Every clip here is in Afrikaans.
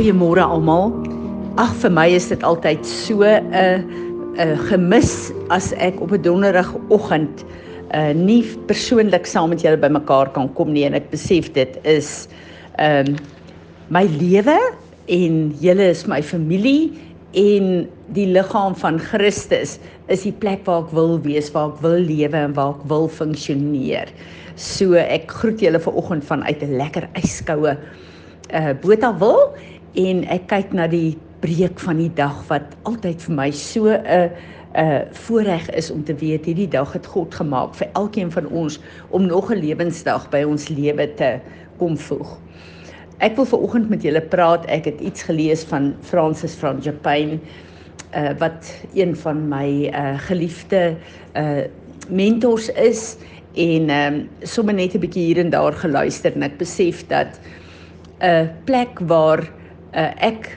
Goeiemôre almal. Ag vir my is dit altyd so 'n uh, 'n uh, gemis as ek op 'n donderdagoggend uh nie persoonlik saam met julle bymekaar kan kom nie en ek besef dit is ehm um, my lewe en julle is my familie en die liggaam van Christus is die plek waar ek wil wees, waar ek wil lewe en waar ek wil funksioneer. So ek groet julle vanoggend vanuit 'n lekker yskoue uh Botawil en ek kyk na die breek van die dag wat altyd vir my so 'n uh, 'n uh, voorreg is om te weet hierdie dag het God gemaak vir elkeen van ons om nog 'n lewensdag by ons lewe te kom voeg. Ek wil veraloggend met julle praat. Ek het iets gelees van Francis van Japan uh wat een van my uh geliefde uh mentors is en ehm um, sommer net 'n bietjie hier en daar geluister en ek besef dat 'n plek waar uh, ek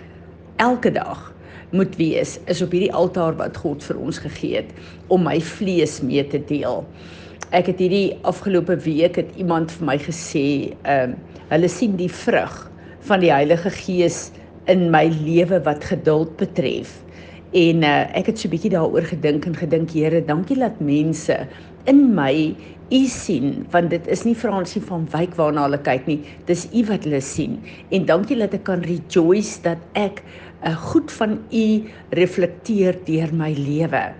elke dag moet wees is op hierdie altaar wat God vir ons gegee het om my vlees mee te deel. Ek het hierdie afgelope week het iemand vir my gesê, ehm uh, hulle sien die vrug van die Heilige Gees in my lewe wat geduld betref. En uh, ek het so 'n bietjie daaroor gedink en gedink, Here, dankie dat mense in my u sien want dit is nie Fransie van Wyk waarna hulle kyk nie dis u wat hulle sien. En dankie dat ek kan rejoice dat ek 'n eh, goed van u reflekteer deur my lewe.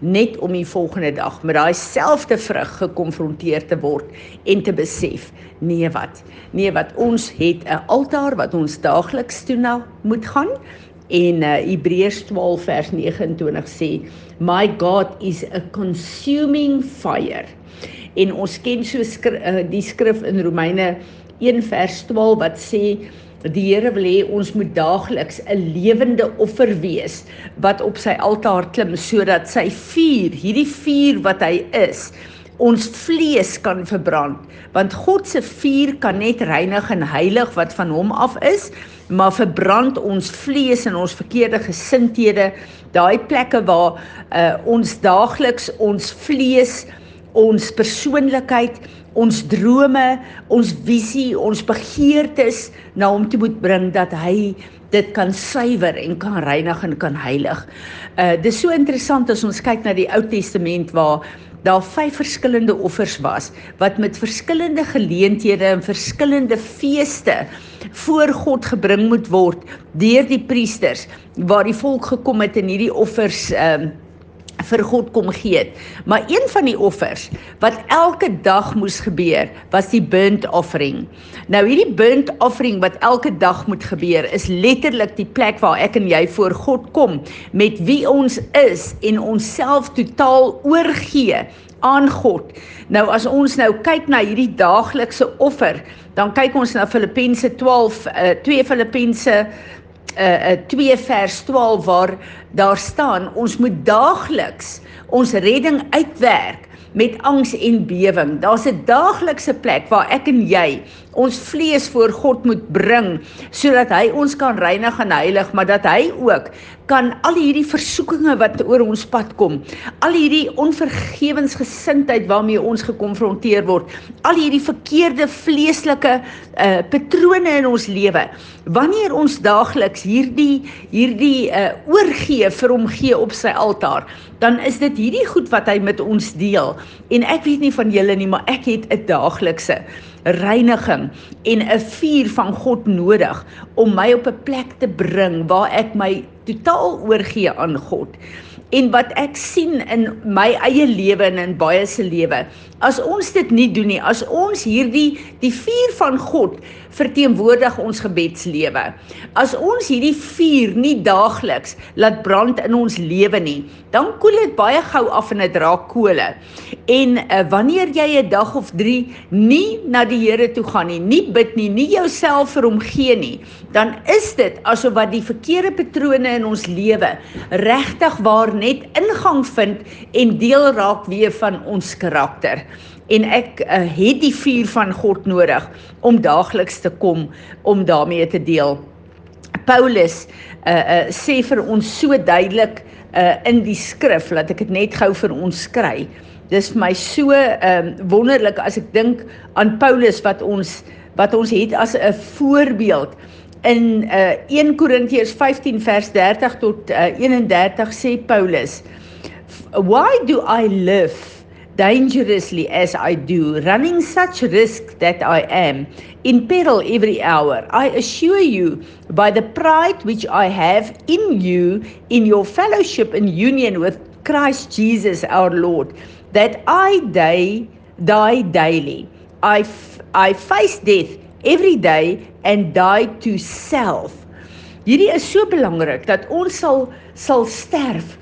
Net om die volgende dag met daai selfde vrug gekonfronteer te word en te besef nee wat nee wat ons het 'n altaar wat ons daagliks toe na moet gaan en uh, Hebreërs 12 vers 29 sê my God is a consuming fire. En ons ken so skri, uh, die skrif in Romeine 1 vers 12 wat sê die Here wil hê ons moet daagliks 'n lewende offer wees wat op sy altaar klim sodat sy vuur, hierdie vuur wat hy is, ons vlees kan verbrand want God se vuur kan net reinig en heilig wat van hom af is maar verbrand ons vlees en ons verkeerde gesindhede daai plekke waar uh, ons daagliks ons vlees ons persoonlikheid ons drome ons visie ons begeertes na hom toe moet bring dat hy dit kan suiwer en kan reinig en kan heilig. Uh dis so interessant as ons kyk na die Ou Testament waar daar vyf verskillende offers was wat met verskillende geleenthede en verskillende feeste voor God gebring moet word deur die priesters waar die volk gekom het en hierdie offers ehm uh, vir God kom gee het. Maar een van die offers wat elke dag moes gebeur, was die burnt offering. Nou hierdie burnt offering wat elke dag moet gebeur, is letterlik die plek waar ek en jy voor God kom met wie ons is en onsself totaal oorgee aan God. Nou as ons nou kyk na hierdie daaglikse offer, dan kyk ons na Filippense 12 uh, 2 Filippense uh, uh 2 vers 12 waar daar staan ons moet daagliks ons redding uitwerk met angs en bewering. Daar's 'n daaglikse plek waar ek en jy ons vlees voor God moet bring sodat hy ons kan reinig en heilig, maar dat hy ook kan al hierdie versoekinge wat oor ons pad kom, al hierdie onvergewensgesindheid waarmee ons gekonfronteer word, al hierdie verkeerde vleeslike uh patrone in ons lewe. Wanneer ons daagliks hierdie hierdie uh oorgee vir hom gee op sy altaar, dan is dit hierdie goed wat hy met ons deel. En ek weet nie van julle nie, maar ek het 'n daaglikse reiniging en 'n vuur van God nodig om my op 'n plek te bring waar ek my totaal oorgee aan God. En wat ek sien in my eie lewe en in baie se lewe, as ons dit nie doen nie, as ons hierdie die vuur van God verteenwoordig ons gebedslewe. As ons hierdie vuur nie daagliks laat brand in ons lewe nie, dan koel dit baie gou af en dit raak kole. En uh, wanneer jy 'n dag of 3 nie na die Here toe gaan nie, nie bid nie, nie jouself vir hom gee nie, dan is dit asof wat die verkeerde patrone in ons lewe regtig waar net ingang vind en deel raak weer van ons karakter en ek uh, het die vuur van God nodig om daagliks te kom om daarmee te deel. Paulus uh, uh, sê vir ons so duidelik uh, in die skrif dat ek dit net gou vir ons skry. Dis vir my so um, wonderlik as ek dink aan Paulus wat ons wat ons het as 'n voorbeeld in uh 1 Korintiërs 15 vers 30 tot uh, 31 sê Paulus Why do I live dangerously as I do running such risk that I am? In peril every hour. I assure you by the pride which I have in you in your fellowship and union with Christ Jesus our Lord that I die die daily. I I face death every day and die to self. Hierdie is so belangrik dat ons sal sal sterf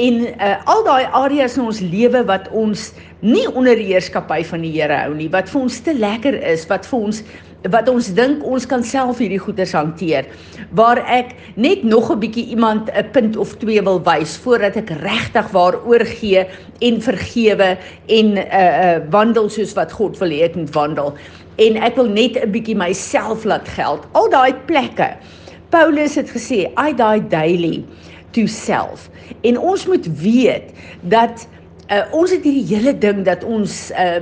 en uh, al daai areas in ons lewe wat ons nie onder die heerskappy van die Here hou nie, wat vir ons te lekker is, wat vir ons wat ons dink ons kan self hierdie goeders hanteer waar ek net nog 'n bietjie iemand 'n punt of twee wil wys voordat ek regtig waar oorgee en vergewe en 'n uh, uh, wandel soos wat God wil hê ek moet wandel en ek wil net 'n bietjie myself laat geld. Al daai plekke. Paulus het gesê, I die daily to self. En ons moet weet dat uh, ons het hierdie hele ding dat ons uh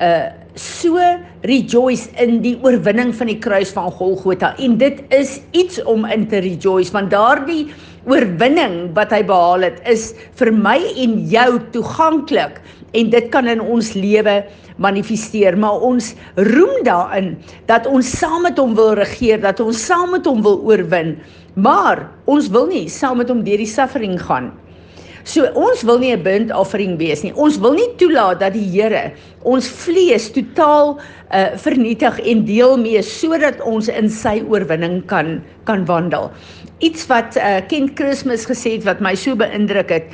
uh so rejoice in die oorwinning van die kruis van Golgotha. En dit is iets om in te rejoice want daardie oorwinning wat hy behaal het is vir my en jou toeganklik. En dit kan in ons lewe manifesteer. Maar ons roem daarin dat ons saam met hom wil regeer dat ons saam met hom wil oorwin. Maar ons wil nie saam met hom deur die suffering gaan So ons wil nie 'n burnt offering wees nie. Ons wil nie toelaat dat die Here ons vlees totaal uh vernietig en deel mee sodat ons in sy oorwinning kan kan wandel. Iets wat uh Kent Christmas gesê het wat my so beïndruk het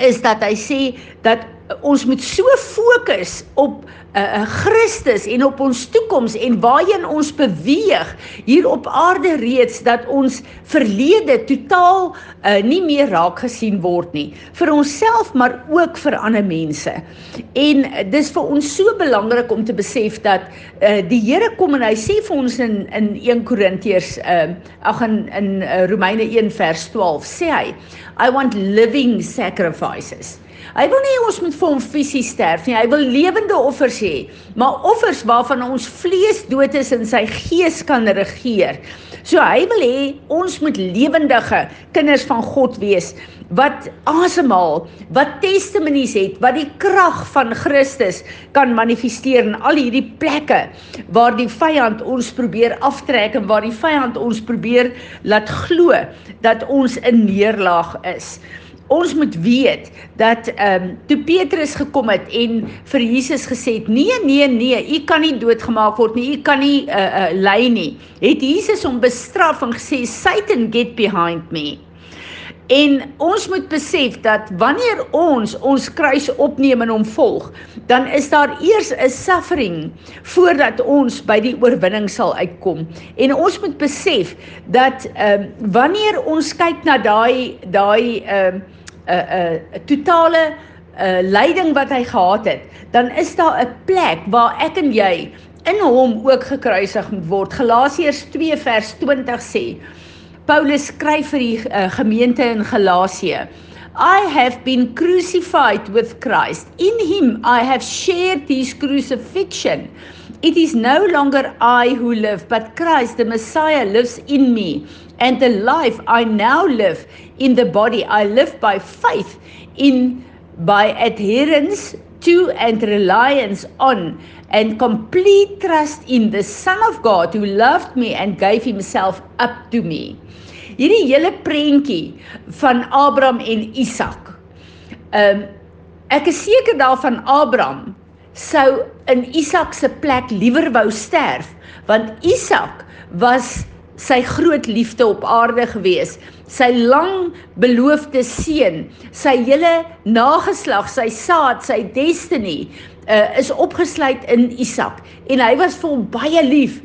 is dat hy sê dat ons moet so fokus op uh, Christus en op ons toekoms en waarheen ons beweeg hier op aarde reeds dat ons verlede totaal uh, nie meer raak gesien word nie vir onsself maar ook vir ander mense. En dis vir ons so belangrik om te besef dat uh, die Here kom en hy sê vir ons in in 1 Korintiërs uh, ag in in uh, Romeine 1 vers 12 sê hy I want living sacrifices. Hy wil nie ons moet vir hom fisies sterf nie. Hy wil lewende offers hê, maar offers waarvan ons vlees dood is en sy gees kan regeer. So hy wil hê ons moet lewendige kinders van God wees wat asemhaal, wat testimonies het, wat die krag van Christus kan manifesteer in al hierdie plekke waar die vyand ons probeer aftrek en waar die vyand ons probeer laat glo dat ons in neerlaag is ons moet weet dat ehm um, toe Petrus gekom het en vir Jesus gesê het nee nee nee u kan nie doodgemaak word nie u kan nie uh, uh, ly nie het Jesus hom bestraf en gesê Satan get behind me En ons moet besef dat wanneer ons ons kruis opneem en hom volg, dan is daar eers 'n suffering voordat ons by die oorwinning sal uitkom. En ons moet besef dat ehm uh, wanneer ons kyk na daai daai ehm uh, 'n uh, 'n uh, totale uh, lyding wat hy gehad het, dan is daar 'n plek waar ek en jy in hom ook gekruisig moet word. Galasiërs 2 vers 20 sê Paulus skryf vir die uh, gemeente in Galasië. I have been crucified with Christ. In him I have shared his crucifixion. It is no longer I who live, but Christ the Messiah lives in me. And the life I now live in the body, I live by faith in by adherence to and reliance on and complete trust in the Son of God who loved me and gave himself up to me. Hierdie hele prentjie van Abraham en Isak. Ehm um, ek is seker daarvan Abraham sou in Isak se plek liewer wou sterf want Isak was sy groot liefde op aarde gewees. Sy lang beloofde seun sy hele nageslag sy saad sy destiny uh, is opgesluit in Isak. En hy was vir hom baie lief.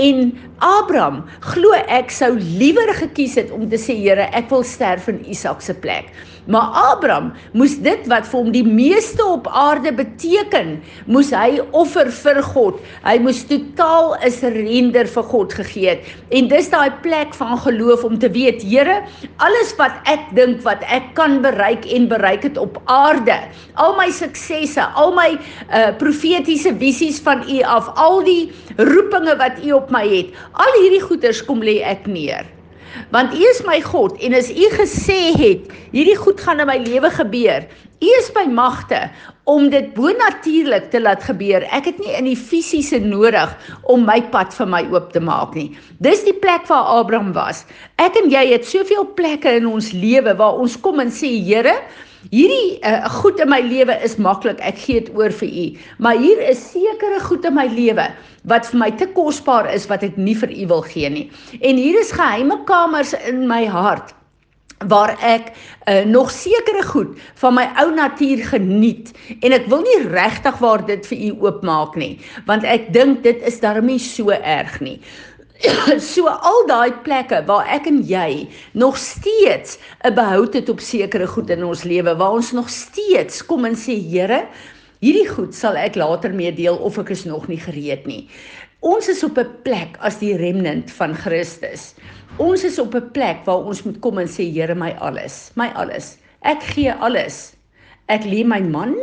En Abraham glo ek sou liewer gekies het om te sê Here ek wil sterf in Isak se plek Maar Abraham moes dit wat vir hom die meeste op aarde beteken, moes hy offer vir God. Hy moes totaal 'n surrender vir God gegee het. En dis daai plek van geloof om te weet, Here, alles wat ek dink wat ek kan bereik en bereik het op aarde, al my suksesse, al my uh profetiese visies van U af, al die roepinge wat U op my het. Al hierdie goeders kom lê ek neer. Want U is my God en as U gesê het, hierdie goed gaan in my lewe gebeur. U is by magte om dit bonatuurlik te laat gebeur. Ek het nie in die fisiese nodig om my pad vir my oop te maak nie. Dis die plek waar Abraham was. Ek en jy het soveel plekke in ons lewe waar ons kom en sê, Here, Hierdie uh, goed in my lewe is maklik. Ek gee dit oor vir u. Maar hier is sekere goed in my lewe wat vir my te kosbaar is wat ek nie vir u wil gee nie. En hier is geheime kamers in my hart waar ek uh, nog sekere goed van my ou natuur geniet en ek wil nie regtig waar dit vir u oopmaak nie want ek dink dit is darmie so erg nie so al daai plekke waar ek en jy nog steeds 'n behoud het op sekere goed in ons lewe waar ons nog steeds kom en sê Here, hierdie goed sal ek later mee deel of ek is nog nie gereed nie. Ons is op 'n plek as die remnant van Christus. Ons is op 'n plek waar ons moet kom en sê Here, my alles, my alles. Ek gee alles. Ek lê my man,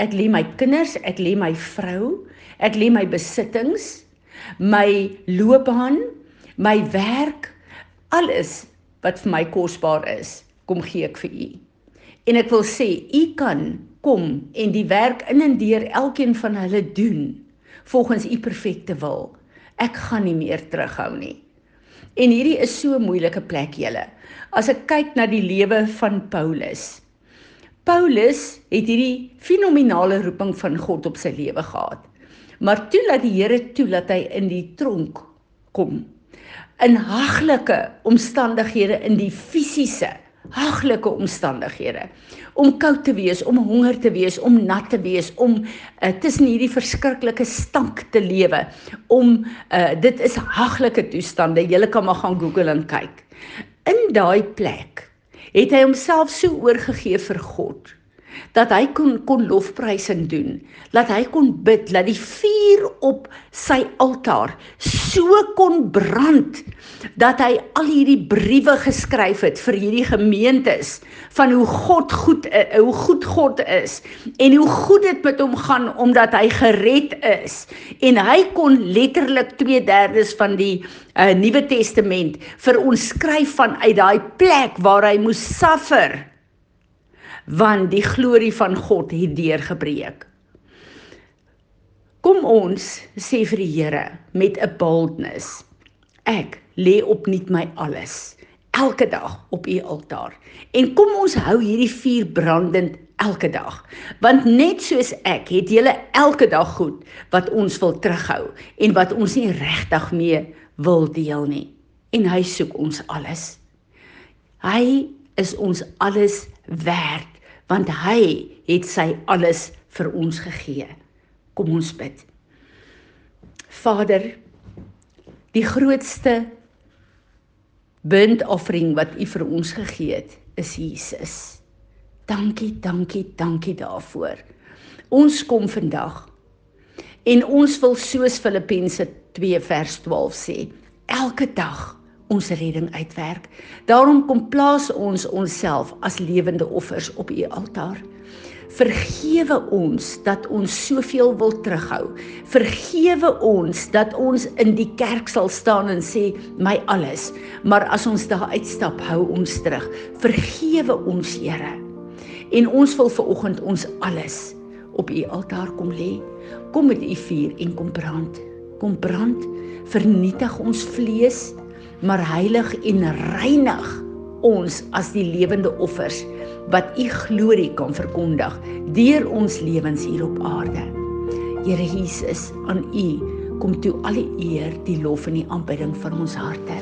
ek lê my kinders, ek lê my vrou, ek lê my besittings my loopbaan, my werk, alles wat vir my kosbaar is, kom gee ek vir u. En ek wil sê, u kan kom en die werk in en deur elkeen van hulle doen volgens u perfekte wil. Ek gaan nie meer terughou nie. En hierdie is so 'n moeilike plek julle. As ek kyk na die lewe van Paulus. Paulus het hierdie fenominale roeping van God op sy lewe gehad. Maar toe laat die Here toe dat hy in die tronk kom. In haglike omstandighede in die fisiese haglike omstandighede om koud te wees, om honger te wees, om nat te wees, om uh, tussen hierdie verskriklike stank te lewe. Om uh, dit is haglike toestande. Jy kan maar gaan Google en kyk. In daai plek het hy homself so oorgegee vir God dat hy kon kon lofprysing doen, dat hy kon bid, dat die vuur op sy altaar so kon brand dat hy al hierdie briewe geskryf het vir hierdie gemeentes van hoe God goed eh, hoe goed God is en hoe goed dit met hom gaan omdat hy gered is en hy kon letterlik 2/3 van die uh, Nuwe Testament vir ons skryf vanuit daai plek waar hy moes suffer want die glorie van God het deurgebreek. Kom ons sê vir die Here met 'n boldness. Ek lê opnuut my alles elke dag op u altaar. En kom ons hou hierdie vuur brandend elke dag. Want net soos ek het julle elke dag goed wat ons wil terughou en wat ons nie regtig mee wil deel nie. En hy soek ons alles. Hy is ons alles werd want hy het sy alles vir ons gegee. Kom ons bid. Vader, die grootste bundoffering wat U vir ons gegee het, is Jesus. Dankie, dankie, dankie daarvoor. Ons kom vandag en ons wil soos Filippense 2 vers 12 sê, elke dag ons redding uitwerk. Daarom kom plaas ons onsself as lewende offers op u altaar. Vergewe ons dat ons soveel wil terughou. Vergewe ons dat ons in die kerk sal staan en sê my alles, maar as ons daar uitstap, hou ons terug. Vergewe ons, Here. En ons wil ver oggend ons alles op u altaar kom lê. Kom met u vuur en kom brand. Kom brand, vernietig ons vlees maar heilig en reinig ons as die lewende offers wat u glorie kan verkondig deur ons lewens hier op aarde. Here Jesus, aan u kom toe al die eer, die lof en die aanbidding van ons harte.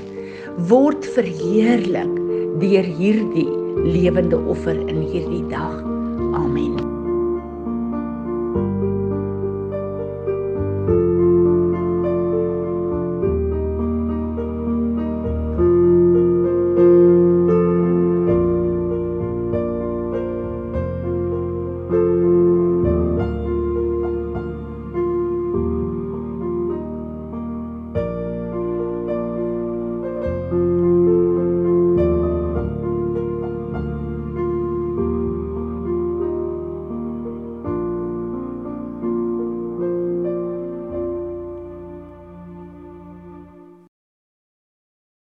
Word verheerlik deur hierdie lewende offer in hierdie dag. Amen.